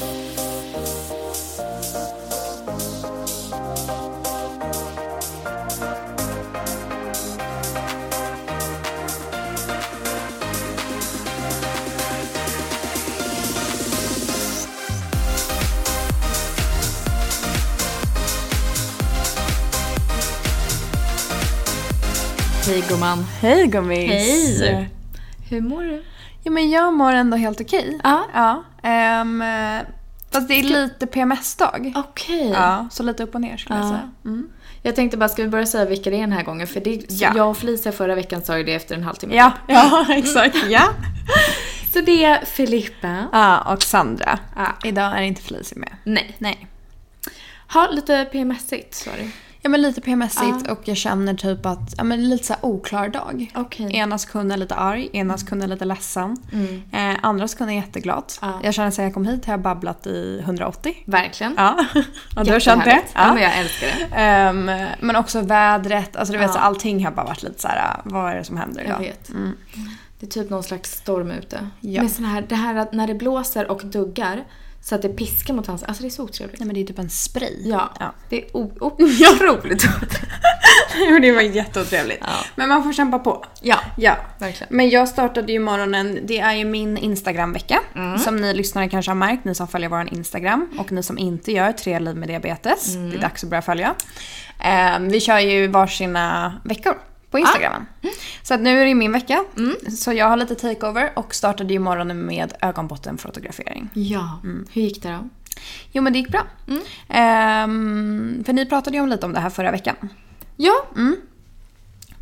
Hej gumman. Hej gummis! Hej. Hur mår du? Ja men jag mår ändå helt okej. Ja. Ja. ehm, fast det är lite PMS-dag. Okej. Ja, så lite upp och ner skulle jag Ja. säga. Mm. Jag tänkte bara, ska vi börja säga vilka det är den här gången? För det, Ja. jag och Felicia förra veckan sa ju det efter en halvtimme. Ja, ja exakt. Ja. Så det är Filippa. ja, och Sandra. Ja. Idag är inte Felicia med. Nej. Nej. Ha lite PMS-igt, sa du. Ja men lite PMS-igt Ja. och jag känner typ att, ja men lite så oklar dag. Okej. Ena sekunden lite arg, ena sekunden lite ledsen. Mm. Eh, andra sekunden jätteglad. Ja. Jag känner sen jag kom hit har jag babblat i 180. Verkligen. Ja, och du har känt det? Jättehärligt. Ja. men jag älskar det. Ehm, men också vädret, alltså du vet Ja. så allting har bara varit lite så här, vad är det som händer Jag idag? vet. Mm. Det är typ någon slags storm ute. Ja. Med sån här, det här att när det blåser och duggar så att det piskar mot hans... Alltså det är så otrevligt. Nej men det är typ en spray. Ja. ja. Det är otroligt Men det var jätteotrevligt. Ja. Men man får kämpa på. Ja, Ja. verkligen. Men jag startade ju morgonen, det är ju min Instagram-vecka. Som ni lyssnare kanske har märkt, ni som följer vår Instagram. Och ni som inte gör Tre liv med diabetes. Det är dags att börja följa. Ehm, vi kör ju varsina veckor på Instagramen. Så att nu är det min vecka. Så jag har lite takeover och startade ju morgonen med ögonbottenfotografering. Ja. Hur gick det då? Jo men det gick bra. Ehm, för ni pratade ju om lite om det här förra veckan. Ja.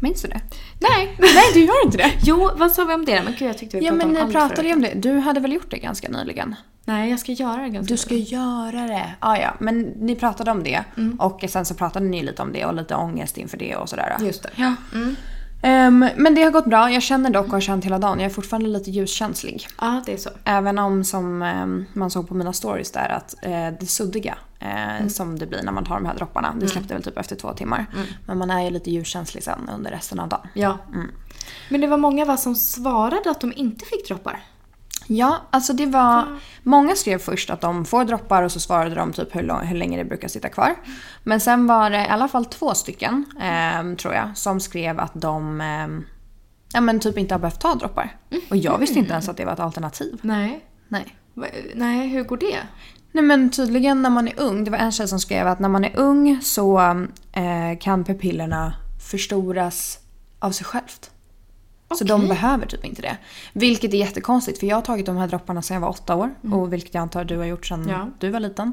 Minns du det? Nej. Nej du gör inte det. Jo, vad sa vi om det? Men gud, jag tyckte vi Ja pratade men om ni allt pratade förra ju om det. Du hade väl gjort det ganska nyligen? Nej, jag ska göra det ganska Du ska göra det. Ah, ja, men ni pratade om det. Och sen så pratade ni lite om det och lite ångest inför det och sådär. Just det. Ja. Ehm, men det har gått bra. Jag känner dock och har känt hela dagen, jag är fortfarande lite ljuskänslig. Ja, det är så. Även om som ehm, man såg på mina stories där att eh, det suddiga eh, som det blir när man tar de här dropparna. Det släppte väl typ efter två timmar. Men man är ju lite ljuskänslig sen under resten av dagen. Ja. Men det var många va, som svarade att de inte fick droppar. Ja, alltså det var... Många skrev först att de får droppar och så svarade de typ hur, lång, hur länge det brukar sitta kvar. Men sen var det i alla fall två stycken, ehm, tror jag, som skrev att de ehm, ja, men typ inte har behövt ta droppar. Och jag visste inte ens att det var ett alternativ. Nej. Nej. Nej, hur går det? Nej men tydligen när man är ung, det var en tjej som skrev att när man är ung så eh, kan pupillerna förstoras av sig självt. Så de behöver typ inte det. Vilket är jättekonstigt för jag har tagit de här dropparna sedan jag var åtta år. Och vilket jag antar du har gjort sedan Ja. du var liten.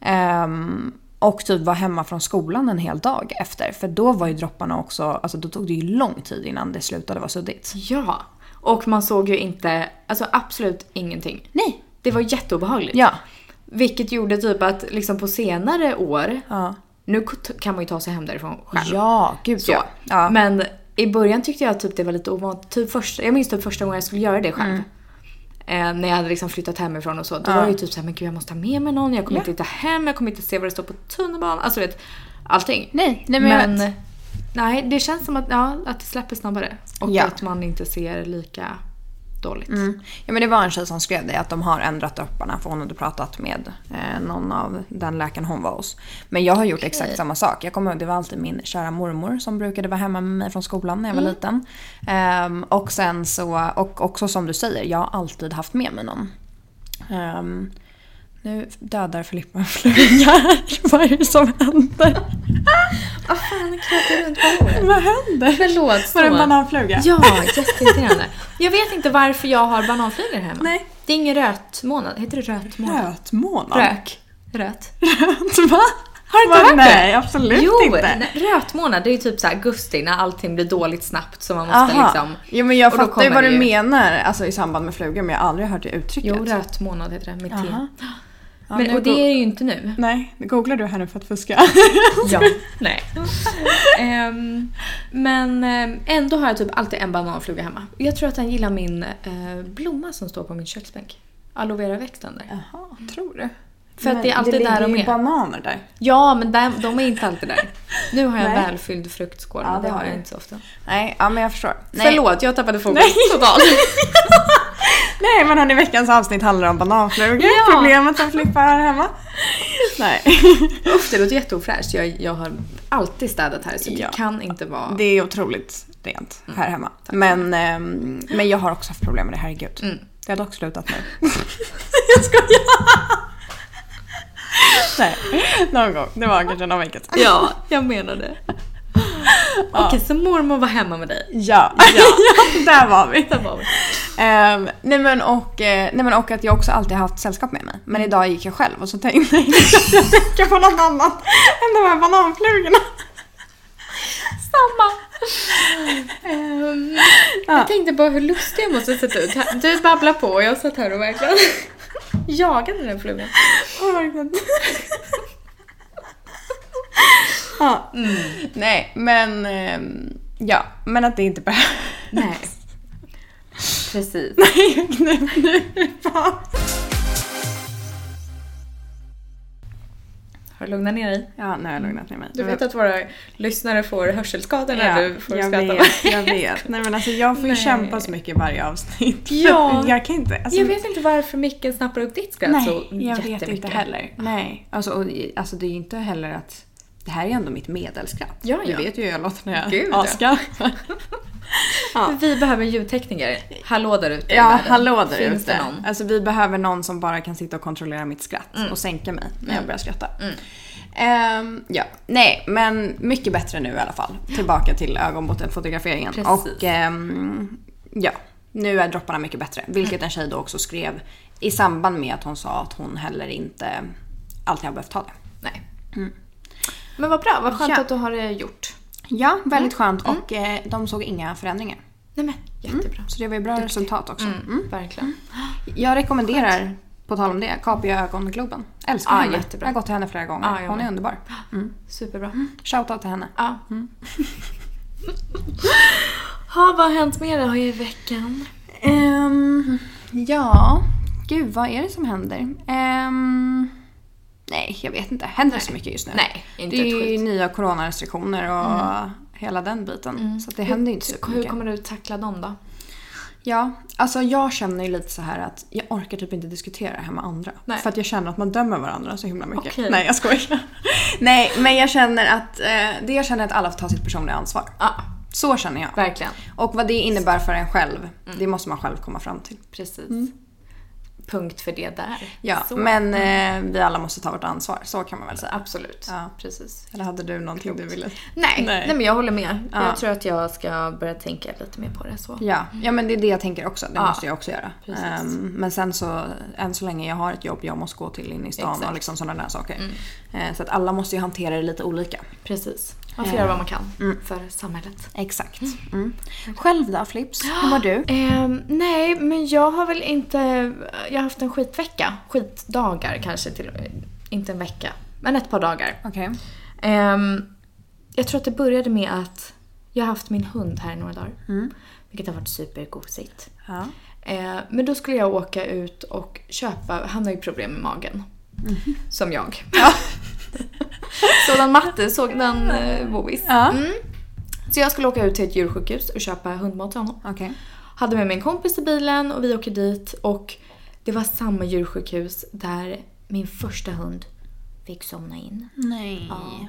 Ehm, och typ var hemma från skolan en hel dag efter. För då var ju dropparna också, alltså då tog det ju lång tid innan det slutade vara suddigt. Ja. Och man såg ju inte, alltså absolut ingenting. Nej. Det var jätteobehagligt. Ja. Vilket gjorde typ att liksom på senare år, Ja. nu kan man ju ta sig hem därifrån själv. Ja, gud Så. ja. ja. Men i början tyckte jag typ det var lite ovanligt. Typ första, jag minns typ första gången jag skulle göra det själv. Eh, när jag hade liksom flyttat hemifrån och så. Då Mm. Ja. var det ju typ såhär, men gud jag måste ha med mig någon. Jag kommer Ja. inte hitta hem, jag kommer inte se vad det står på tunnelbanan. Alltså du vet, allting. Nej, nej men, men nej, det känns som att, ja, att det släpper snabbare. Och Ja. att man inte ser lika dåligt. Mm. Ja men det var en tjej som skrev det, att de har ändrat dropparna för hon hade pratat med eh, någon av den läkaren hon var hos. Men jag har gjort exakt samma sak. Jag kommer ihåg, det var alltid min kära mormor som brukade vara hemma med mig från skolan när jag var liten. Ehm, och sen så, och också som du säger, jag har alltid haft med mig någon. Ehm, nu dödar Filippa en fluga Vad är det som händer? Vad fan, krökar runt på. Vad händer? Förlåt, så. Var det en bananfluga? Ja, jätteirriterande. Jag vet inte varför jag har bananflugor hemma. Nej. Det är ingen rötmånad. Heter det rötmånad? Rötmånad? Rök. Röt. Röt, va? Har du inte hört det? Nej, absolut jo, inte. nej, rötmånad det är ju typ så augusti när allting blir dåligt snabbt så man måste Aha. liksom... Jo men jag fattar ju vad du menar alltså, i samband med flugor men jag har aldrig hört det uttrycket. Jo, rötmånad heter det med T. Ja, Men, och det är det ju inte nu. Nej, googlar du här nu för att fuska? Ja. Nej. Ehm, men ehm, ändå har jag typ alltid en bananfluga hemma. Jag tror att han gillar min eh, blomma som står på min köksbänk. Aloe vera-växten där. Jaha, tror du? För att det är alltid där de ju är. bananer där. Ja, men där, de är inte alltid där. Nu har jag en välfylld fruktskål, Ja, men det det har jag inte så ofta. Nej, ja men jag förstår. Nej. Förlåt, jag tappade fokus totalt. Nej men hörni, veckans avsnitt handlar om bananflugor. Ja. Problemet som Filippa har hemma. Nej. Uff, det låter jätteofräscht. Jag, jag har alltid städat här så det Ja. kan inte vara... Det är otroligt rent här hemma. Men, ehm, men jag har också haft problem med det, herregud. Mm. Det har dock slutat nu. jag skojar! Nej, någon gång. Det var kanske någon vecka sedan. Ja, jag menar det. Okej, så mormor var hemma med dig. Ja, Ja. där var vi. Där var vi. Ehm, nej, men och, eh, nej men och att jag också alltid haft sällskap med mig. Men idag gick jag själv och så tänkte jag att jag tänker på något annat än de här bananflugorna. Samma. Ehm, Jag tänkte på hur lustig jag måste sett ut. Du babblar på och jag satt här och verkligen jagade den flugan. Åh, verkligen. ja. Nej, men ehm, ja, men att det inte behövs. Nej. Precis. Nej, nu, nu, fan. Har du lugnat ner dig? Ja, nu har jag lugnat ner mig. Du vet att våra lyssnare får hörselskador när du får jag skratta. vet, jag vet. Nej men alltså jag får ju kämpa så mycket i varje avsnitt. Ja. Jag kan inte. Alltså, Jag vet inte varför micken snappar upp ditt skratt så Nej, jag vet jättemycket. inte heller. Nej. Alltså, och, alltså det är ju inte heller att... Det här är ändå mitt medelskratt. Ja, Du ja. vet ju hur jag låter när jag Gud, ja. Ja. Vi behöver ljudtekniker. Hallå där ute Ja, världen. hallå där Finns ute. det någon? Alltså vi behöver någon som bara kan sitta och kontrollera mitt skratt Mm. och sänka mig när jag börjar skratta. Mm. Ehm, ja, nej men mycket bättre nu i alla fall. Tillbaka till ögonbottenfotograferingen. Precis. Och ehm, ja, nu är dropparna mycket bättre. Vilket en tjej då också skrev i samband med att hon sa att hon heller inte alltid har behövt ha det. Nej. Men vad bra, vad skönt Mm. Ja. att du har det gjort. Ja, väldigt skönt och eh, de såg inga förändringar. Nej men, jättebra. Så det var ju bra resultat också. Mm. Verkligen. Jag rekommenderar, på tal om det, Capia ögongloben. Älskar Ja, henne. jättebra. Jag har gått till henne flera gånger. Jag Hon är med. underbar. Mm. Superbra. Shoutout till henne. Ja. ha, vad har hänt mer då i veckan? Ehm, ja, gud vad är det som händer? Ehm, nej, jag vet inte. Händer det så mycket just nu? Nej, inte Det är ju. Mm. nya coronarestriktioner och hela den biten. Så att det händer ju inte så Hur mycket. kommer du tackla dem då? Ja, alltså jag känner ju lite så här att jag orkar typ inte diskutera det här med andra. Nej. För att jag känner att man dömer varandra så himla mycket. Okej. Nej, jag skojar. Nej, men jag känner att eh, det jag känner att alla får ta sitt personliga ansvar. Ja, Så känner jag. verkligen. Och vad det innebär för en själv, Mm. det måste man själv komma fram till. Precis. Punkt för det där. Ja, Så. men eh, vi alla måste ta vårt ansvar. Så kan man väl säga. Absolut. Ja. Precis. Eller hade du någonting du ville? Nej, Nej. nej. men jag håller med. Ja. Jag tror att jag ska börja tänka lite mer på det så. Ja, ja men det är det jag tänker också. Det Ja. måste jag också göra. Ehm, men sen så, än så länge jag har ett jobb jag måste gå till inne i stan Exakt. Mm. och liksom sådana där saker. Eh, så att alla måste ju hantera det lite olika. Precis. Man får Eh. göra vad man kan Mm. för samhället. Exakt. Mm. Själv då Flips? Hur mår du? Ehm, nej, men jag har väl inte... Jag har haft en skitvecka. Skitdagar kanske till Inte en vecka, men ett par dagar. Okej. Ehm, jag tror att det började med att jag har haft min hund här i några dagar. Mm. Vilket har varit supergosigt. Ja. Eh, men då skulle jag åka ut och köpa, han har ju problem med magen. Som jag. Ja. Sådan matte, sådan eh, bovis. Ja. Mm. Så jag skulle åka ut till ett djursjukhus och köpa hundmat till honom. Okej. Hade med mig en kompis i bilen och vi åker dit och det var samma djursjukhus där min första hund fick somna in. Nej. Ja.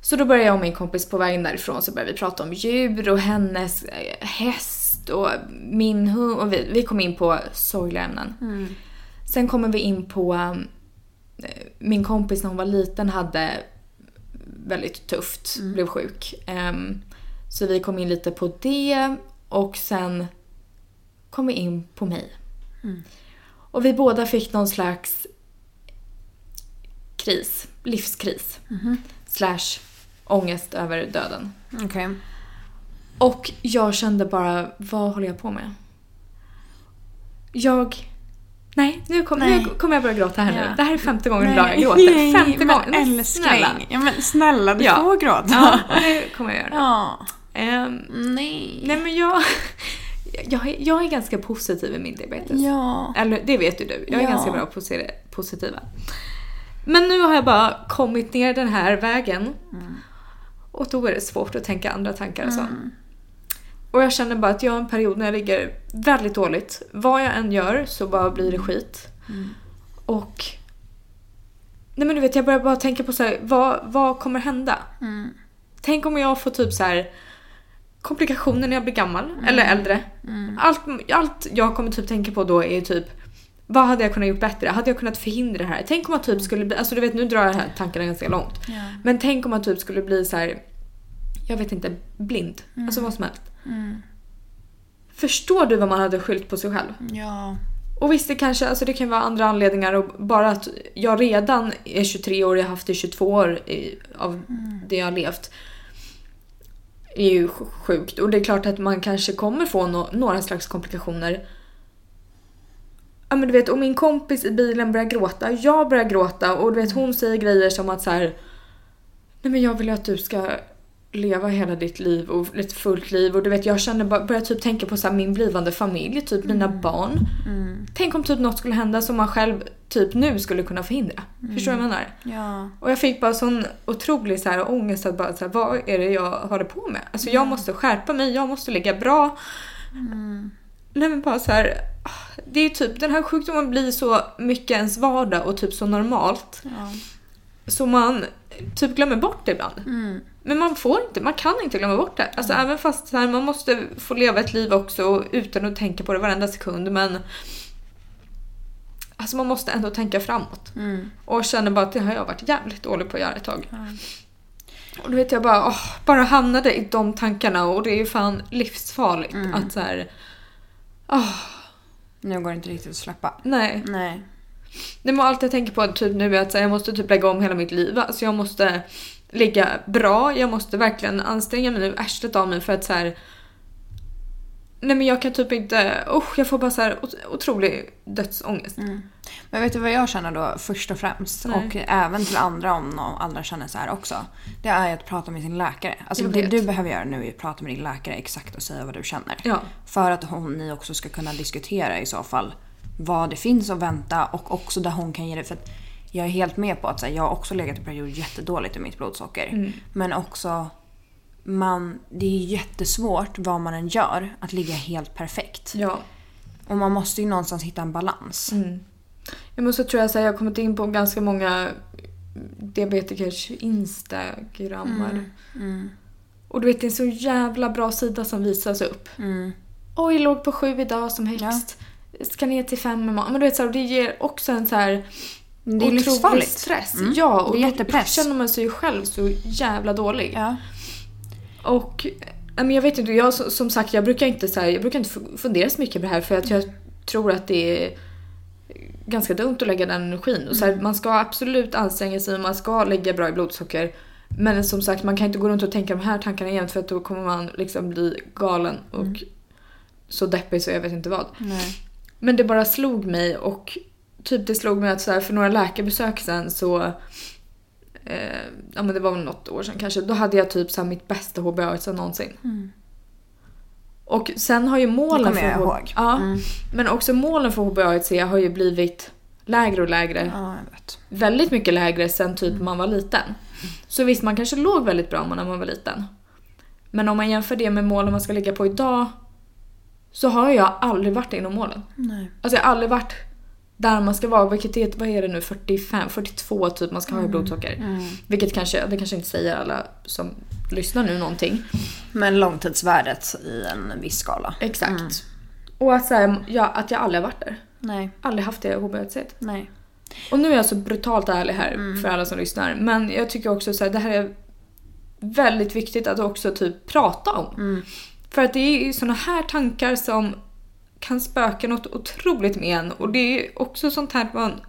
Så då började jag och min kompis på vägen därifrån så började vi prata om djur och hennes eh, häst och min hund. Och vi, vi kom in på sorgliga ämnen. Mm. Sen kommer vi in på min kompis när hon var liten hade väldigt tufft, blev sjuk. Ehm, så vi kom in lite på det och sen kom vi in på mig. Och vi båda fick någon slags kris, livskris. Slash ångest över döden. Okej. Och jag kände bara, vad håller jag på med? Jag... Nej, nu kommer kommer jag börja gråta här Ja. nu. Det här är femte gången idag jag gråter. nej, Femte men gången. Älskling. Snälla. Ja men snälla, du Ja. får gråta. Ja, nu kommer jag göra det. Ja. Ehm, Nej. nej men jag... Jag är, jag är ganska positiv i min diabetes. Ja. Eller det vet ju du. Jag är Ja. ganska bra på att se det positiva. Men nu har jag bara kommit ner den här vägen. Mm. Och då är det svårt att tänka andra tankar och så. Och jag känner bara att jag har en period när jag ligger väldigt dåligt. Vad jag än gör så bara blir det skit. Mm. Och... Nej men du vet jag börjar bara tänka på så här, vad, vad kommer hända? Mm. Tänk om jag får typ så här komplikationer när jag blir gammal eller äldre. Allt, allt jag kommer typ tänka på då är typ vad hade jag kunnat gjort bättre? Hade jag kunnat förhindra det här? Tänk om man typ skulle bli, alltså du vet nu drar jag här tankarna ganska långt. Ja. Men tänk om man typ skulle bli så här, jag vet inte, blind. Alltså vad som helst. Mm. Förstår du vad man hade skyllt på sig själv? Ja. Och visst det kanske, alltså det kan vara andra anledningar och bara att jag redan är 23 år, jag har haft det i 22 år i, av det jag har levt. är ju sj- sjukt och det är klart att man kanske kommer få no- några slags komplikationer. Ja men du vet, och min kompis i bilen börjar gråta, jag börjar gråta och du vet hon säger grejer som att så här. Nej men jag vill ju att du ska leva hela ditt liv och ett fullt liv och du vet jag känner bara, börjar typ tänka på så här, min blivande familj, typ mina barn. Mm. Tänk om typ något skulle hända som man själv typ nu skulle kunna förhindra. Förstår du vad jag menar? Ja. Och jag fick bara sån otrolig så här ångest att bara så här, vad är det jag håller på med? Alltså jag måste skärpa mig, jag måste ligga bra. Nej men bara så här, ah, det är typ den här sjukdomen blir så mycket ens vardag och typ så normalt. Ja. Så man typ glömmer bort det ibland. Mm. Men man får inte, man kan inte glömma bort det. Alltså även fast här, man måste få leva ett liv också utan att tänka på det varenda sekund. Men alltså man måste ändå tänka framåt. Mm. Och känner bara att det har jag varit jävligt dålig på att göra ett tag. Ja. Och då vet jag bara, åh, bara hamnade i de tankarna och det är ju fan livsfarligt Mm. att så här, åh, Nu går det inte riktigt att släppa. nej. Nej. Det var allt jag tänker på typ nu är att här, jag måste typ lägga om hela mitt liv. Alltså jag måste ligga bra, jag måste verkligen anstränga mig nu, arslet av mig för att så här. Nej men jag kan typ inte, usch jag får bara så här ot- otrolig dödsångest. Mm. Men vet du vad jag känner då först och främst? Nej. Och även till andra om andra känner så här också. Det är att prata med sin läkare. Alltså det du behöver göra nu är att prata med din läkare exakt och säga vad du känner. Ja. För att hon, ni också ska kunna diskutera i så fall vad det finns att vänta och också där hon kan ge det. För att jag är helt med på att så här, jag har också legat i period jättedåligt i mitt blodsocker. Mm. Men också man, det är jättesvårt vad man än gör att ligga helt perfekt. Ja. Och man måste ju någonstans hitta en balans. Mm. Jag måste tror jag säga jag har kommit in på ganska många diabetikers instagrammar. Mm. Och du vet det är en så jävla bra sida som visas upp. Mm. Oj, låg på sju idag som högst. Ska ner till fem imorgon. Men du vet så här, det ger också en så här Det är livsfarligt. stress. Mm. Ja, och Det är då jättepress. känner man sig ju själv så jävla dålig. Ja. Och men jag vet inte, jag, som sagt jag brukar inte, så här, jag brukar inte fu- fundera så mycket på det här för att jag tror att det är ganska dumt att lägga den energin. Och så här, Mm. Man ska absolut anstränga sig och man ska lägga bra i blodsocker. Men som sagt man kan inte gå runt och tänka de här tankarna jämt för att då kommer man liksom bli galen och Mm. så deppig så jag vet inte vad. Nej. Men det bara slog mig och typ det slog mig att så här, för några läkarbesök sen så eh, ja men det var väl något år sedan kanske, då hade jag typ så här mitt bästa HbA1c någonsin. Mm. Och sen har ju målen kommer jag för ihåg. Ja, Mm. men också målen för HbA1c har ju blivit lägre och lägre. Ja. Väldigt mycket lägre sen typ man var liten. Så visst, man kanske låg väldigt bra när man var liten. Men om man jämför det med målen man ska ligga på idag så har jag aldrig varit inom målen. Nej. Alltså jag har aldrig varit där man ska vara, vilket är, vad är det nu, 45, 42 typ man ska ha i blodsocker. Mm. Vilket kanske, det kanske inte säger alla som lyssnar nu någonting. Men långtidsvärdet i en viss skala. Exakt. Mm. Och att, så här, jag, att jag aldrig har varit där. Nej. Aldrig haft det HbA1c. Nej. Och nu är jag så brutalt ärlig här Mm. för alla som lyssnar. Men jag tycker också så här, det här är väldigt viktigt att också typ prata om. Mm. För att det är ju såna här tankar som kan spöka något otroligt med en. Och det är också sånt här man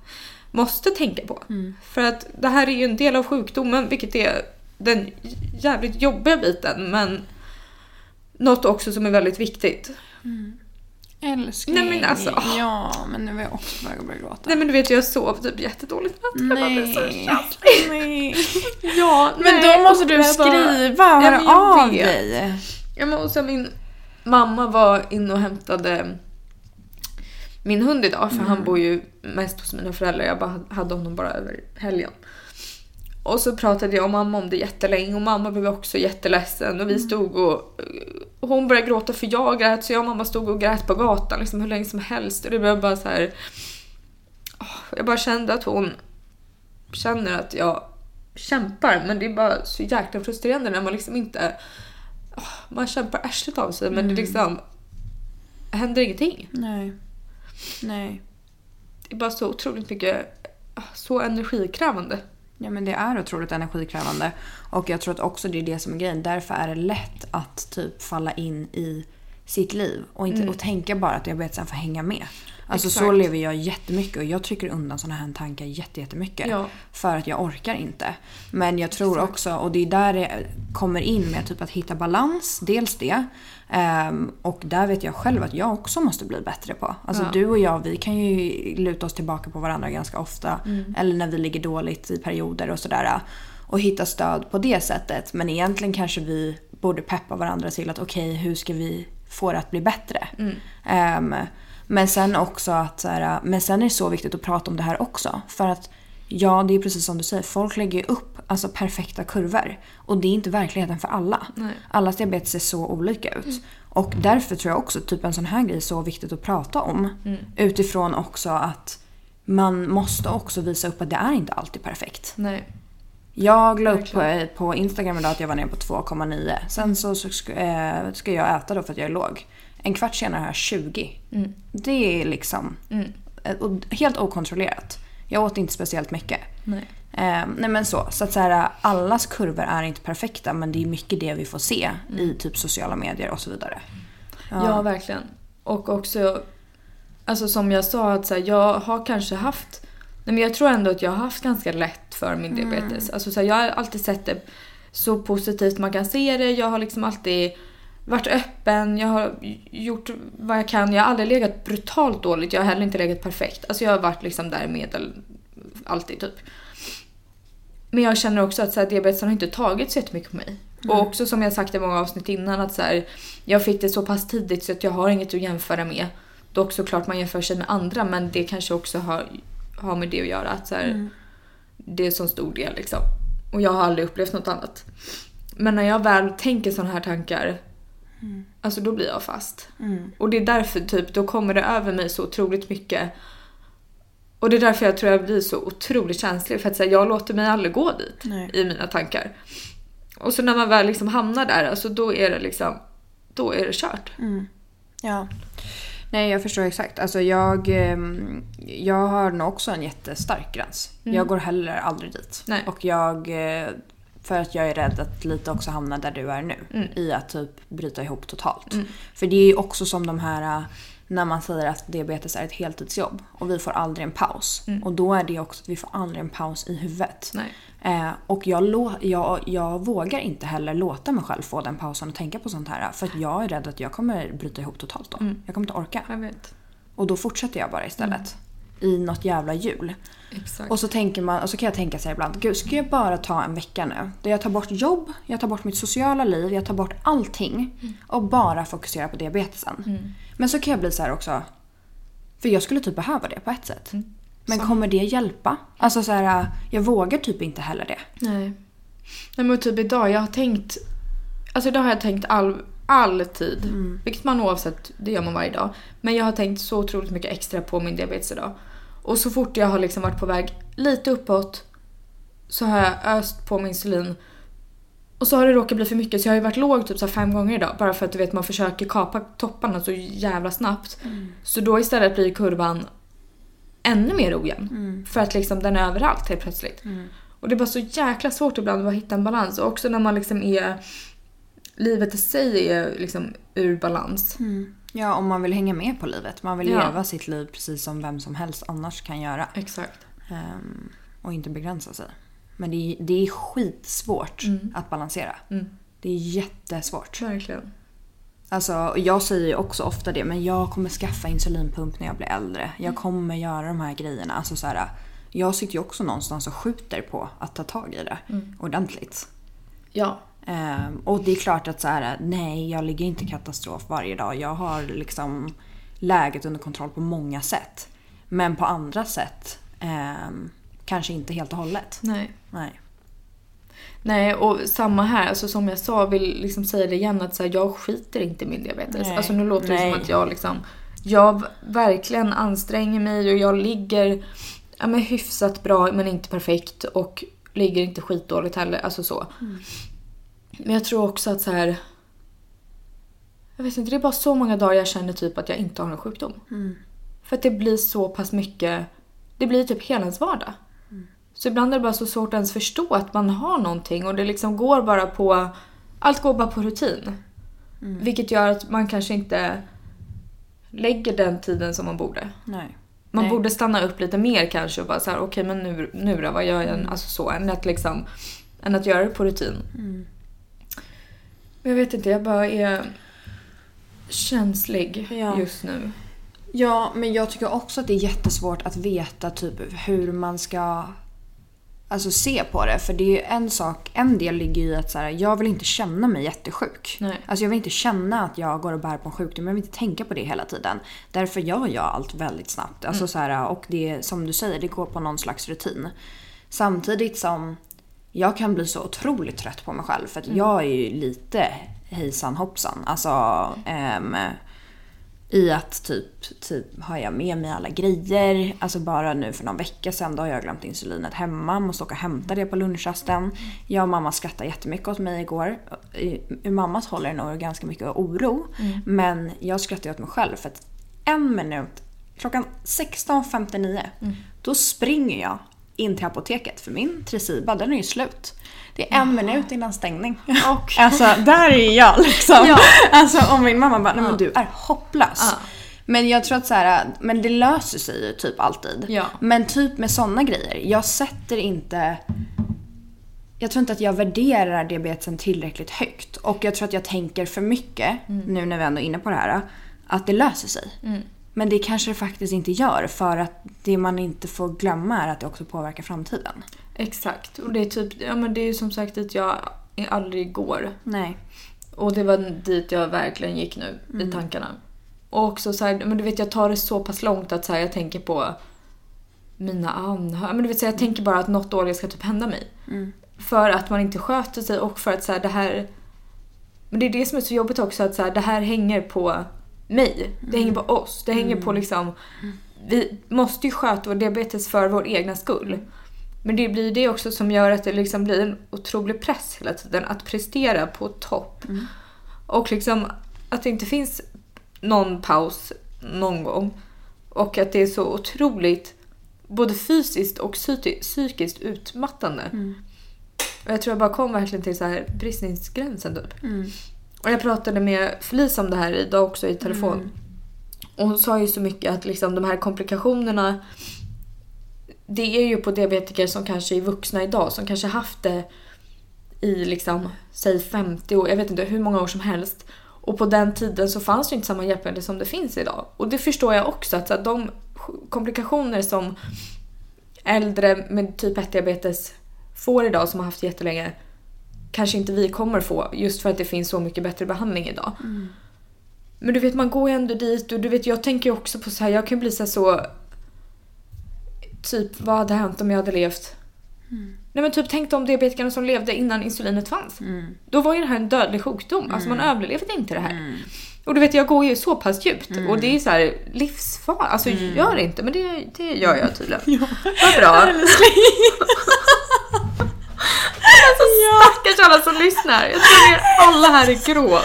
måste tänka på. Mm. För att det här är ju en del av sjukdomen, vilket är den jävligt jobbiga biten. Men något också som är väldigt viktigt. Älskling. Nej, men alltså. Ja, men nu är jag också på väg att börja gråta. Nej men du vet jag sov typ jättedåligt i natt. Jag bara blev så Nej. Nej. Ja, Men nej, då måste du bara- skriva men höra av dig. Ja men och så min mamma var inne och hämtade min hund idag för Mm. han bor ju mest hos mina föräldrar. Jag bara hade honom bara över helgen. Och så pratade jag och mamma om det jättelänge och mamma blev också jätteledsen och vi stod och och hon började gråta för jag grät så jag och mamma stod och grät på gatan liksom hur länge som helst och det blev bara så här. Jag bara kände att hon känner att jag kämpar men det är bara så jäkla frustrerande när man liksom inte man kämpar arslet av sig men det liksom händer ingenting. Nej. Nej. Det är bara så otroligt mycket, så energikrävande. Ja men det är otroligt energikrävande. Och jag tror att också det är det som är grejen. Därför är det lätt att typ falla in i sitt liv och, inte, och tänka bara att diabetesen får hänga med. Alltså så Exakt. lever jag jättemycket och jag trycker undan såna här tankar jätte- jättemycket. Ja. För att jag orkar inte. Men jag tror Exakt. också, och det är där det kommer in med typ att hitta balans. Dels det. Ehm, och där vet jag själv att jag också måste bli bättre på. Alltså Ja. du och jag vi kan ju luta oss tillbaka på varandra ganska ofta. Mm. Eller när vi ligger dåligt i perioder och sådär. Och hitta stöd på det sättet. Men egentligen kanske vi borde peppa varandra till att okej hur ska vi få det att bli bättre? Mm. Ehm, men sen också att så här, men sen är det så viktigt att prata om det här också. För att ja, det är precis som du säger, folk lägger upp alltså, perfekta kurvor. Och det är inte verkligheten för alla. Nej. Allas diabetes ser så olika ut. Och därför tror jag också typ en sån här grej är så viktigt att prata om. Utifrån också att man måste också visa upp att det är inte alltid perfekt. Nej. Jag la upp på, på Instagram idag att jag var nere på 2,9. Sen så, så ska, eh, ska jag äta då för att jag är låg. En kvart senare har jag 20. Mm. Det är liksom Mm. eh, helt okontrollerat. Jag åt inte speciellt mycket. Nej. Eh, nej men så. Så att så här, allas kurvor är inte perfekta men det är mycket det vi får se i typ sociala medier och så vidare. Ja. verkligen. Och också, alltså som jag sa, att så här, jag har kanske haft, nej men jag tror ändå att jag har haft ganska lätt för min diabetes. Alltså så här, jag har alltid sett det så positivt man kan se det. Jag har liksom alltid varit öppen, jag har gjort vad jag kan. Jag har aldrig legat brutalt dåligt, jag har heller inte legat perfekt. Alltså jag har varit liksom där medel, alltid typ. Men jag känner också att så här, diabetesen har inte tagit så jättemycket på mig. Och också som jag sagt i många avsnitt innan att så här, jag fick det så pass tidigt så att jag har inget att jämföra med. Dock såklart man jämför sig med andra men det kanske också har, har med det att göra. Att så här, Det är så stor del liksom. Och jag har aldrig upplevt något annat. Men när jag väl tänker sådana här tankar, alltså då blir jag fast. Mm. Och det är därför typ, då kommer det över mig så otroligt mycket. Och det är därför jag tror jag blir så otroligt känslig. För att här, jag låter mig aldrig gå dit Nej. i mina tankar. Och så när man väl liksom hamnar där, alltså då är det liksom, då är det kört. Ja. Nej, jag förstår exakt. Alltså jag, ehm, jag har nog också en jättestark gräns. Jag går heller aldrig dit. Nej. Och jag, eh, för att jag är rädd att lite också hamna där du är nu. I att typ bryta ihop totalt. För det är ju också som de här när man säger att diabetes är ett heltidsjobb och vi får aldrig en paus. Och då är det också att vi får aldrig en paus i huvudet. Eh, och jag, jag, jag vågar inte heller låta mig själv få den pausen och tänka på sånt här. För att jag är rädd att jag kommer bryta ihop totalt då. Jag kommer inte orka. Och då fortsätter jag bara istället. I något jävla hjul. Exakt. Och så, tänker man, och så kan jag tänka så här ibland, gud ska jag bara ta en vecka nu? Där jag tar bort jobb, jag tar bort mitt sociala liv, jag tar bort allting. Och bara fokuserar på diabetesen. Men så kan jag bli så här också, för jag skulle typ behöva det på ett sätt. Men kommer det hjälpa? Alltså så här, jag vågar typ inte heller det. Nej. Nej men typ idag, jag har tänkt... Alltså idag har jag tänkt all, alltid. Vilket man oavsett, det gör man varje dag. Men jag har tänkt så otroligt mycket extra på min diabetes idag. Och så fort jag har liksom varit på väg lite uppåt så har jag öst på min insulin. Och så har det råkat bli för mycket så jag har ju varit låg typ så fem gånger idag. Bara för att du vet man försöker kapa topparna så jävla snabbt. Så då istället blir kurvan ännu mer ojämn. För att liksom den är överallt helt plötsligt. Och det är bara så jäkla svårt ibland att hitta en balans. Och också när man liksom är... Livet i sig är liksom ur balans. Ja, om man vill hänga med på livet. Man vill Ja. leva sitt liv precis som vem som helst annars kan göra. Exakt. Ehm, och inte begränsa sig. Men det är, det är skitsvårt att balansera. Mm. Det är jättesvårt. Verkligen. Alltså, jag säger ju också ofta det, men jag kommer skaffa insulinpump när jag blir äldre. Jag kommer göra de här grejerna. Alltså, så här, jag sitter ju också någonstans och skjuter på att ta tag i det ordentligt. Ja. Ehm, och det är klart att så här, nej, jag ligger inte i katastrof varje dag. Jag har liksom läget under kontroll på många sätt. Men på andra sätt ehm, kanske inte helt och hållet. Nej. Nej. Nej, och samma här. Alltså som jag sa, vill liksom säga det igen att så här, jag skiter inte i min diabetes. Nej. Alltså nu låter det Nej. som att jag liksom... Jag verkligen anstränger mig och jag ligger ja, men hyfsat bra men inte perfekt och ligger inte skitdåligt heller. Alltså så. Men jag tror också att så här... Jag vet inte, det är bara så många dagar jag känner typ att jag inte har en sjukdom. För att det blir så pass mycket... Det blir typ hela ens vardag. Så ibland är det bara så svårt att ens förstå att man har någonting och det liksom går bara på... Allt går bara på rutin. Vilket gör att man kanske inte lägger den tiden som man borde. Nej. Man Nej. borde stanna upp lite mer kanske och bara så här: okej men nu, nu då, vad gör jag? Alltså så, än att liksom... Än att göra det på rutin. Men jag vet inte, jag bara är känslig Ja. just nu. Ja, men jag tycker också att det är jättesvårt att veta typ hur man ska alltså, se på det. För det är ju en sak, en del ligger i att så här, jag vill inte känna mig jättesjuk. Nej. Alltså jag vill inte känna att jag går och bär på en sjukdom. Jag vill inte tänka på det hela tiden. Därför gör jag allt väldigt snabbt. Alltså, så här, och det som du säger, det går på någon slags rutin. Samtidigt som jag kan bli så otroligt trött på mig själv. För att jag är ju lite hejsan hoppsan. Alltså ehm, i att typ, typ har jag med mig alla grejer. Alltså bara nu för någon vecka sedan då har jag glömt insulinet hemma. Måste åka och hämta det på lunchrasten. Jag och mamma skrattade jättemycket åt mig igår. Ur mammas håll är det nog ganska mycket oro. Men jag skrattade åt mig själv för att en minut, klockan 16.59, då springer jag in till apoteket för min Tresiba den är ju slut. Det är en minut innan stängning. Och- Alltså där är jag liksom. Ja. Alltså om min mamma bara, nej men du är hopplös. Ja. Men jag tror att så här, men det löser sig ju typ alltid. Ja. Men typ med sådana grejer, jag sätter inte... Jag tror inte att jag värderar diabetesen tillräckligt högt. Och jag tror att jag tänker för mycket, nu när vi ändå är inne på det här, att det löser sig. Men det kanske det faktiskt inte gör för att det man inte får glömma är att det också påverkar framtiden. Exakt. Och det är typ, ja men det är ju som sagt dit jag aldrig går. Nej. Och det var dit jag verkligen gick nu i tankarna. Och också så här, men du vet jag tar det så pass långt att så här, jag tänker på mina anhöriga. Men du vet så här, jag tänker bara att något dåligt ska typ hända mig. För att man inte sköter sig och för att så här, det här... Men det är det som är så jobbigt också att så här, det här hänger på mig. Det hänger på oss. Det hänger på liksom... Vi måste ju sköta vår diabetes för vår egna skull. Men det blir det också som gör att det liksom blir en otrolig press hela tiden att prestera på topp. Och liksom att det inte finns någon paus någon gång. Och att det är så otroligt både fysiskt och psyki- psykiskt utmattande. Och jag tror jag bara kom verkligen till så här bristningsgränsen typ. Och jag pratade med Felice om det här idag också i telefon. Och hon sa ju så mycket att liksom de här komplikationerna det är ju på diabetiker som kanske är vuxna idag som kanske haft det i liksom, säg 50 år, jag vet inte hur många år som helst. Och på den tiden så fanns det ju inte samma hjälpmedel som det finns idag. Och det förstår jag också att så att de komplikationer som äldre med typ 1-diabetes får idag som har haft jättelänge kanske inte vi kommer få just för att det finns så mycket bättre behandling idag. Men du vet man går ändå dit och du vet jag tänker också på så här, jag kan bli så, här så Typ vad hade hänt om jag hade levt Nej men typ tänk de diabetikerna som levde innan insulinet fanns. Då var ju det här en dödlig sjukdom. Alltså man överlevde inte det här. Och du vet jag går ju så pass djupt och det är så här livsfarligt. Alltså gör det inte men det, det gör jag tydligen. Vad bra. alltså stackars alla som lyssnar. Jag tror att alla här är grå.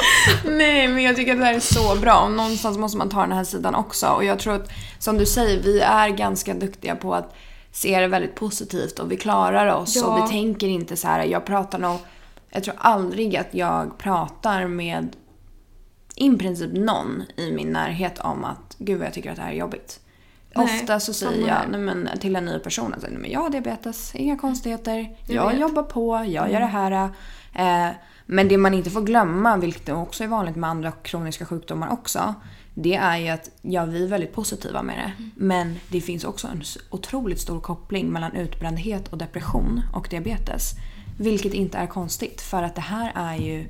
Nej, men jag tycker att det här är så bra. Och någonstans måste man ta den här sidan också. Och jag tror att, som du säger, vi är ganska duktiga på att se det väldigt positivt och vi klarar oss Ja. och vi tänker inte så här. Jag pratar nog, jag tror aldrig att jag pratar med i princip någon i min närhet om att gud vad jag tycker att det här är jobbigt. Nej, Ofta så säger jag nej, men, till en ny person att men jag har diabetes, inga konstigheter, Jag jag, jobbar på, jag gör det här. Eh, men det man inte får glömma, vilket också är vanligt med andra kroniska sjukdomar också, det är ju att ja, vi är väldigt positiva med det. Men det finns också en otroligt stor koppling mellan utbrändhet och depression och diabetes. Vilket inte är konstigt för att det här är ju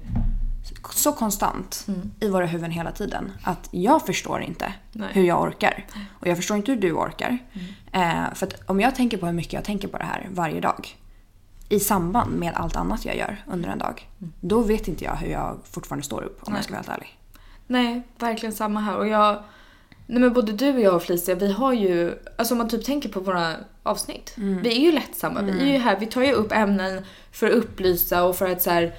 så konstant i våra huvuden hela tiden. Att jag förstår inte Nej. hur jag orkar. Och jag förstår inte hur du orkar. Eh, för att om jag tänker på hur mycket jag tänker på det här varje dag. i samband med allt annat jag gör under en dag. Då vet inte jag hur jag fortfarande står upp om jag ska vara helt ärlig. Nej, verkligen samma här. Och jag... Nej men både du och jag och Felicia, vi har ju... Alltså om man typ tänker på våra avsnitt. Mm. Vi är ju lättsamma. Vi är ju här, vi tar ju upp ämnen för att upplysa och för att så här...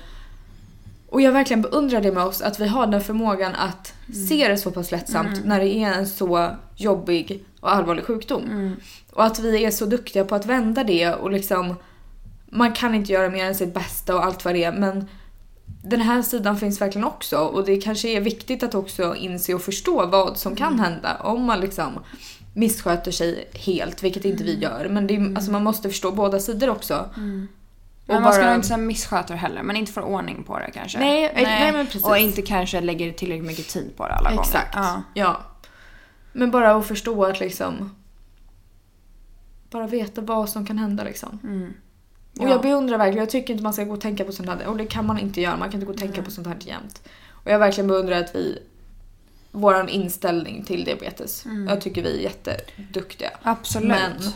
Och jag verkligen beundrar det med oss, att vi har den förmågan att Mm. se det så pass lättsamt när det är en så jobbig och allvarlig sjukdom. Mm. Och att vi är så duktiga på att vända det och liksom... Man kan inte göra mer än sitt bästa och allt vad det är men den här sidan finns verkligen också och det kanske är viktigt att också inse och förstå vad som kan hända om man liksom missköter sig helt, vilket inte vi gör. Men det är, alltså man måste förstå båda sidor också. Men Och man ska bara- nog inte säga missköta det heller, men inte få ordning på det kanske. Nej, eh, nej, men precis. Och inte kanske lägger tillräckligt mycket tid på det alla gånger. Exakt. Ja. Ja. Men bara att förstå att liksom... Bara veta vad som kan hända liksom. Mm. Och Ja. jag beundrar verkligen, jag tycker inte man ska gå och tänka på sånt här. Och det kan man inte göra, man kan inte gå och tänka på sånt här jämt. Och jag verkligen beundrar att vi... Vår inställning till diabetes. Jag tycker vi är jätteduktiga. Absolut. Men-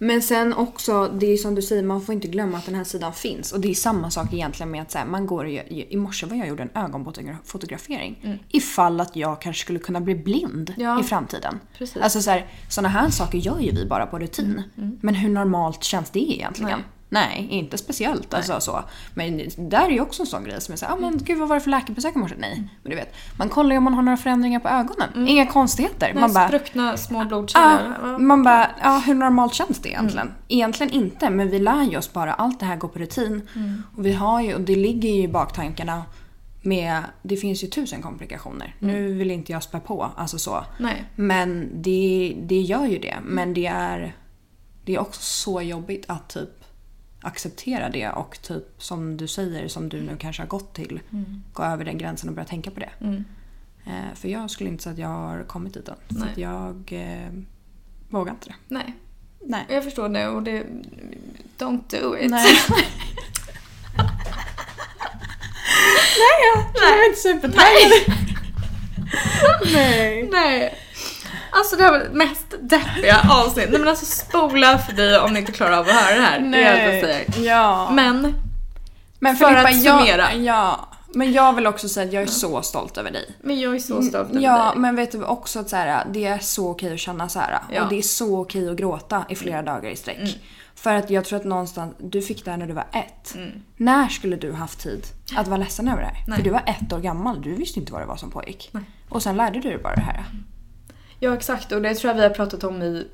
Men sen också, det är som du säger, man får inte glömma att den här sidan finns. Och det är samma sak egentligen med att så här, man går och gör- I morse var jag gjorde en ögonfotografering. Ifall att jag kanske skulle kunna bli blind Ja. i framtiden. Precis. Mm. Alltså så här, sådana här saker gör ju vi bara på rutin. Men hur normalt känns det egentligen? Nej. Nej, inte speciellt. Alltså, så. Men där är ju också en sån grej som är såhär, ah, men gud vad var det för läkarbesök i morse? Nej, men du vet. Man kollar ju om man har några förändringar på ögonen. Inga konstigheter. Man Man bara, spruckna små blodkärl. man bara, ja hur normalt känns det egentligen? Egentligen inte, men vi lär ju oss bara, allt det här går på rutin. Och vi har ju, och det ligger ju i baktankarna med, det finns ju tusen komplikationer. Nu vill inte jag spä på, alltså så. Nej. Men det, det gör ju det. Men det är, det är också så jobbigt att typ acceptera det och typ som du säger, som du nu kanske har gått till, gå över den gränsen och börja tänka på det. Mm. Eh, för jag skulle inte säga att jag har kommit dit än. Nej. att jag eh, vågar inte det. Nej. Nej. Jag förstår det och det... Don't do it. Nej. Nej, jag är inte supertaggad. Nej. Nej. Alltså det här var det mest deppiga avsnitt. Nej men alltså spola förbi om ni inte klarar av att höra det här. Det är allt jag säger. Ja. Men, Men för Filippa, att summera. Jag, ja. Men jag vill också säga att jag är så stolt över dig. men jag är så stolt över Ja, dig. men vet du också att så här, det är så okej att känna så här. Ja. Och det är så okej att gråta i flera dagar i sträck. För att jag tror att någonstans, du fick det här när du var ett. När skulle du haft tid att vara ledsen över det här? Nej. För du var ett år gammal, du visste inte vad det var som pågick. Och sen lärde du dig bara det här. Ja exakt och det tror jag vi har pratat om i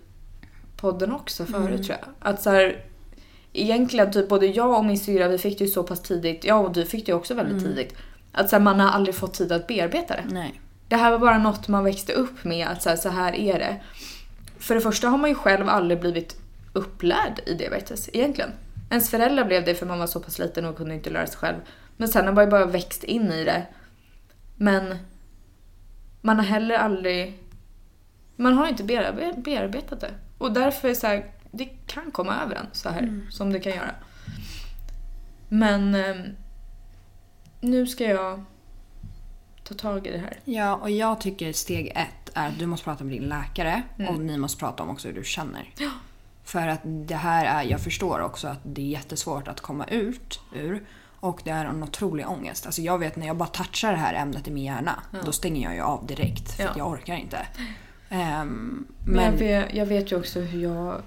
podden också förut tror jag. Att så här, egentligen typ både jag och min syrra vi fick det ju så pass tidigt, ja och du fick det ju också väldigt tidigt. Att så här, man har aldrig fått tid att bearbeta det. Nej. Det här var bara något man växte upp med, att så här, så här är det. För det första har man ju själv aldrig blivit upplärd i diabetes egentligen. Ens föräldrar blev det för man var så pass liten och kunde inte lära sig själv. Men sen har man ju bara växt in i det. Men man har heller aldrig... Man har inte bearbe- bearbetat det. Och därför är så här, det kan komma över en så här som det kan göra. Men ehm, nu ska jag ta tag i det här. Ja, och jag tycker steg ett är att du måste prata med din läkare och ni måste prata om också hur du känner. Ja. För att det här är, jag förstår också att det är jättesvårt att komma ut ur. Och det är en otrolig ångest. Alltså jag vet när jag bara touchar det här ämnet i min hjärna, då stänger jag ju av direkt. För Ja. att jag orkar inte. Ehm, Men, jag, men vet, jag vet ju också hur jag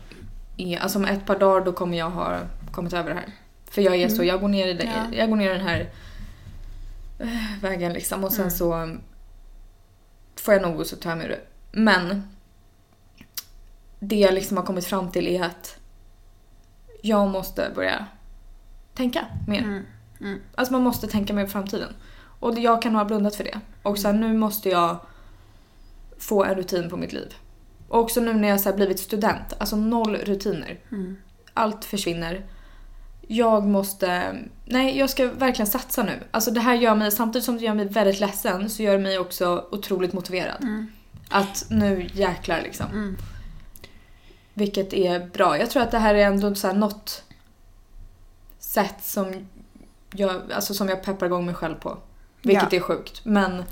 är. Alltså om ett par dagar då kommer jag ha kommit över det här. För jag är så, jag går ner i det, Ja. jag går ner den här eh, vägen liksom och sen så får jag nog och så tar jag mig det. Men det jag liksom har kommit fram till är att jag måste börja tänka mer. Mm, mm. Alltså man måste tänka mer på framtiden. Och jag kan ha blundat för det. Och sen nu måste jag få en rutin på mitt liv. Och också nu när jag så blivit student, alltså noll rutiner. Mm. Allt försvinner. Jag måste... Nej, jag ska verkligen satsa nu. Alltså det här gör mig, samtidigt som det gör mig väldigt ledsen, så gör det mig också otroligt motiverad. Mm. Att nu jäklar liksom. Mm. Vilket är bra. Jag tror att det här är ändå så här något sätt som jag, alltså som jag peppar igång mig själv på. Vilket Ja. är sjukt. Men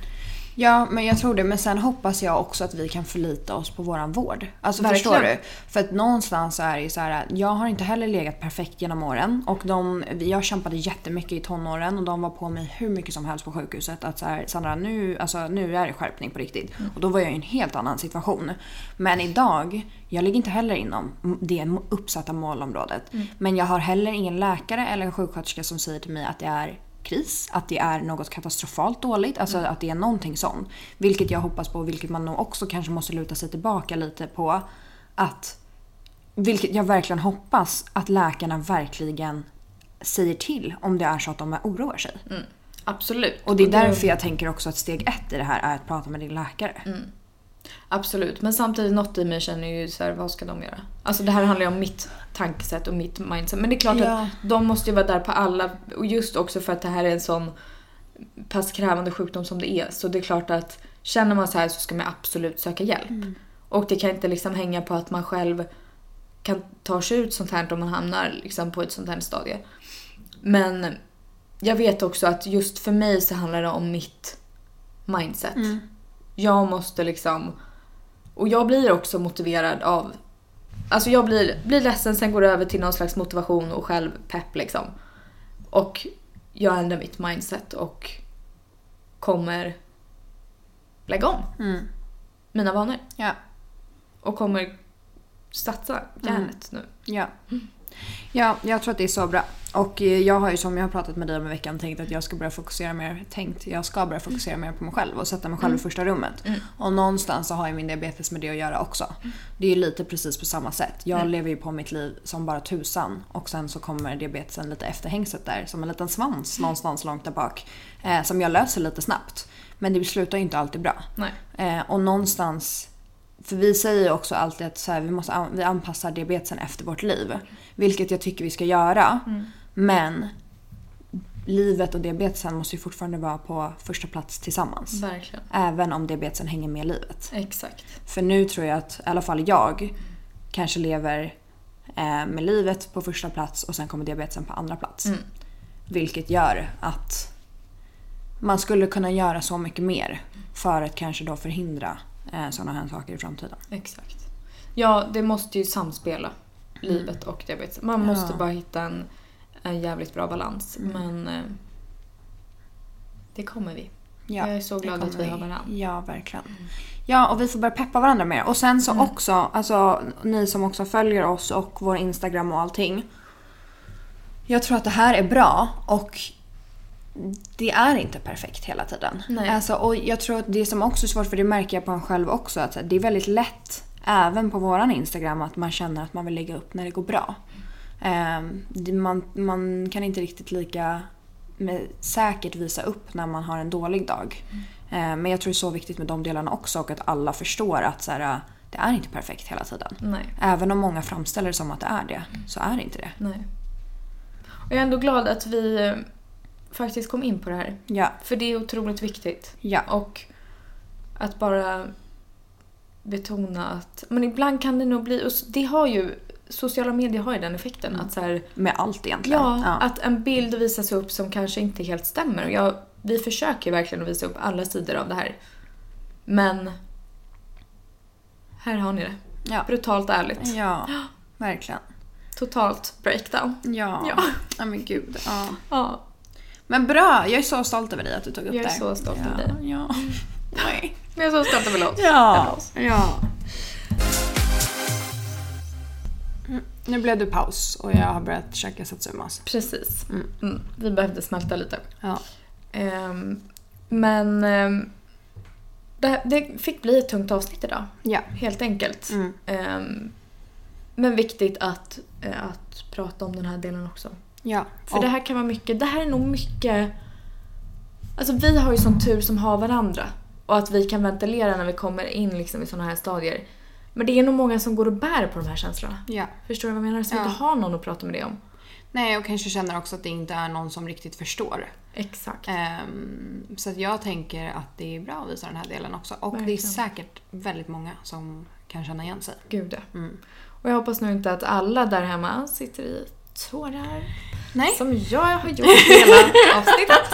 Ja, men jag tror det. Men sen hoppas jag också att vi kan förlita oss på våran vård. Alltså Verkligen. förstår du? För att någonstans så är det ju så här. Jag har inte heller legat perfekt genom åren. Och de, jag kämpade jättemycket i tonåren och de var på mig hur mycket som helst på sjukhuset. Att så här, Sandra nu, alltså, nu är det skärpning på riktigt. Och då var jag i en helt annan situation. Men idag, jag ligger inte heller inom det uppsatta målområdet. Men jag har heller ingen läkare eller en sjuksköterska som säger till mig att det är kris, att det är något katastrofalt dåligt, alltså att det är någonting sånt. Vilket jag hoppas på, vilket man nog också kanske måste luta sig tillbaka lite på. Att, vilket jag verkligen hoppas, att läkarna verkligen säger till om det är så att de oroar sig. Absolut. Och det är därför jag tänker också att steg ett i det här är att prata med din läkare. Absolut, men samtidigt något i mig känner ju så här, vad ska de göra? Alltså det här handlar ju om mitt tankesätt och mitt mindset. Men det är klart Ja. att de måste ju vara där på alla, och just också för att det här är en sån pass krävande sjukdom som det är. Så det är klart att känner man så här så ska man absolut söka hjälp. Och det kan inte liksom hänga på att man själv kan ta sig ut sånt här om man hamnar liksom på ett sånt här stadie. Men jag vet också att just för mig så handlar det om mitt mindset. Jag måste liksom... Och jag blir också motiverad av... Alltså jag blir, blir ledsen, sen går det över till någon slags motivation och självpepp liksom. Och jag ändrar mitt mindset och kommer lägga om mina vanor. Ja. Och kommer satsa järnet nu. Ja. Ja, jag tror att det är så bra. Och eh, jag har ju som jag har pratat med dig om i veckan tänkt att jag ska börja fokusera mer, tänkt, jag ska börja fokusera mer på mig själv och sätta mig själv i första rummet. Och någonstans så har ju min diabetes med det att göra också. Det är ju lite precis på samma sätt. Jag lever ju på mitt liv som bara tusan och sen så kommer diabetesen lite efterhängset där som en liten svans någonstans långt där bak. Eh, som jag löser lite snabbt. Men det slutar ju inte alltid bra. Eh, och någonstans, för vi säger ju också alltid att så här, vi, måste, vi anpassar diabetesen efter vårt liv. Vilket jag tycker vi ska göra. Men livet och diabetesen måste ju fortfarande vara på första plats tillsammans. Verkligen. Även om diabetesen hänger med livet. Exakt. För nu tror jag att i alla fall jag kanske lever eh, med livet på första plats och sen kommer diabetesen på andra plats. Vilket gör att man skulle kunna göra så mycket mer för att kanske då förhindra eh, sådana här saker i framtiden. Exakt. Ja, det måste ju samspela. Livet och diabetes. Man måste Ja. bara hitta en, en jävligt bra balans. Men eh, det kommer vi. Ja, Jag är så glad att vi har varandra. Ja, verkligen. Ja, och vi får börja peppa varandra mer. Och sen så Mm. också, alltså ni som också följer oss och vår Instagram och allting. Jag tror att det här är bra och det är inte perfekt hela tiden. Nej. Alltså, och jag tror att det som också är svårt, för det märker jag på en själv också, att det är väldigt lätt även på våran Instagram att man känner att man vill lägga upp när det går bra. Ehm, man, man kan inte riktigt lika säkert visa upp när man har en dålig dag. Ehm, men jag tror det är så viktigt med de delarna också och att alla förstår att så här, det är inte perfekt hela tiden. Nej. Även om många framställer det som att det är det, så är det inte det. Nej. Och jag är ändå glad att vi eh, faktiskt kom in på det här. Ja, För det är otroligt viktigt. ja, Och att bara betona att... Men ibland kan det nog bli... Och det har ju... Sociala medier har ju den effekten att så här, med allt egentligen. Ja, att en bild visas upp som kanske inte helt stämmer. Och jag, vi försöker verkligen att visa upp alla sidor av det här. Men här har ni det. ja. Brutalt ärligt. ja verkligen. Totalt breakdown. Ja. Ja. ja men gud. Ja. Ja, Men bra, jag är så stolt över dig att du tog upp Jag är det. så stolt ja. över dig. Ja. Nej. men jag är så stolt över oss. Över Ja. oss. ja. Nu blev det paus och jag har börjat käka satsumas. Precis. Mm. Mm. Vi behövde smälta lite. Ja. Ehm, men ehm, det, det fick bli ett tungt avsnitt idag. Ja. Helt enkelt. Mm. Ehm, men viktigt att, eh, att prata om den här delen också. Ja. För och, det här kan vara mycket, det här är nog mycket... Alltså vi har ju sån tur som har varandra. Och att vi kan ventilera när vi kommer in liksom i såna här stadier. Men det är nog många som går och bär på de här känslorna. ja. Förstår du vad jag menar? Som Ja. inte har någon att prata med det om. Nej, och kanske känner också att det inte är någon som riktigt förstår. Exakt. Ehm, så jag tänker att det är bra att visa den här delen också. Och det är Verkligen. säkert väldigt många som kan känna igen sig. Gud. Mm. Och jag hoppas nu inte att alla där hemma sitter i tårar. Nej. Som jag har gjort hela avsnittet.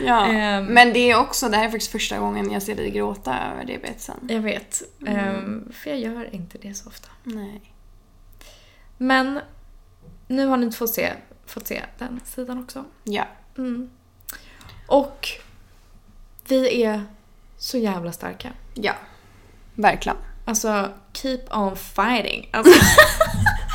Ja. Ehm. Men det är också, det här är faktiskt första gången jag ser dig gråta över diabetesen. Jag vet. Ehm, för jag gör inte det så ofta. Nej. Men nu har ni fått se, fått se den sidan också. Ja. Mm. Och vi är så jävla starka. Ja. Verkligen. Alltså, keep on fighting. Alltså,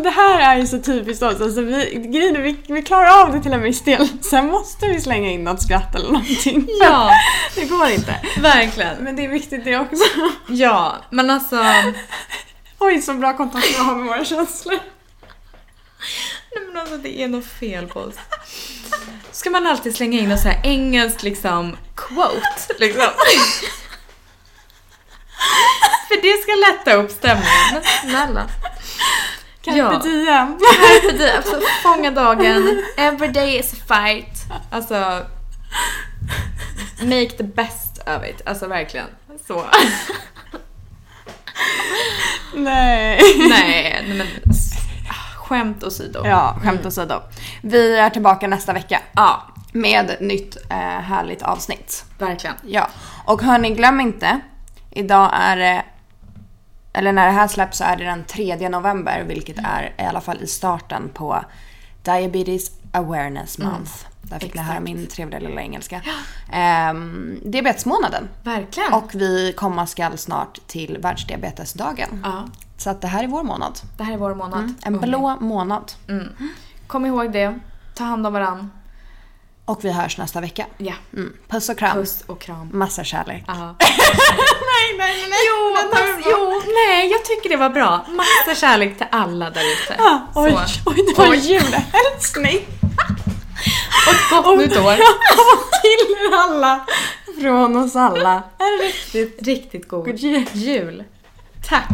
Alltså det här är ju så typiskt oss. Alltså, vi, grejen är, vi, vi klarar av det till en viss del. Sen måste vi slänga in något skratt eller någonting. ja, Det går inte. verkligen. Men det är viktigt det också. Ja, men alltså... Oj, så bra kontakt vi har med våra känslor. Nej men alltså det är något fel på oss. Ska man alltid slänga in något så här engelskt liksom quote liksom? För det ska lätta upp stämningen. Men snälla. Carpe Ja. diem. Carpe diem, alltså fånga dagen. Every day is a fight. Alltså make the best of it. Alltså verkligen. Så. Nej. Nej, men skämt åsido. Ja, skämt åsido. Vi är tillbaka nästa vecka ja, med nytt eh, härligt avsnitt. verkligen. Ja, och hörni glöm inte. Idag är det, eller när det här släpps så är det den 3 november vilket är i alla fall i starten på Diabetes Awareness Month. Där fick ni höra min trevliga lilla engelska. Um, diabetesmånaden. Verkligen. Och vi komma skall snart till världsdiabetesdagen. ja, Så att det här är vår månad. det här är vår månad. En blå månad. Mm. Kom ihåg det. Ta hand om varann. Och vi hörs nästa vecka. Ja. Mm. Puss och kram. Puss och kram. Massa kärlek. Nej, nej, nej. Jo, mass, jo, nej, jag tycker det var bra. Massa kärlek till alla där ute. Ah, oj, Så. oj, det var Oj. julhälsning. Och gott nytt år. till alla. Från oss alla. En riktigt Riktigt god god jul. jul. Tack.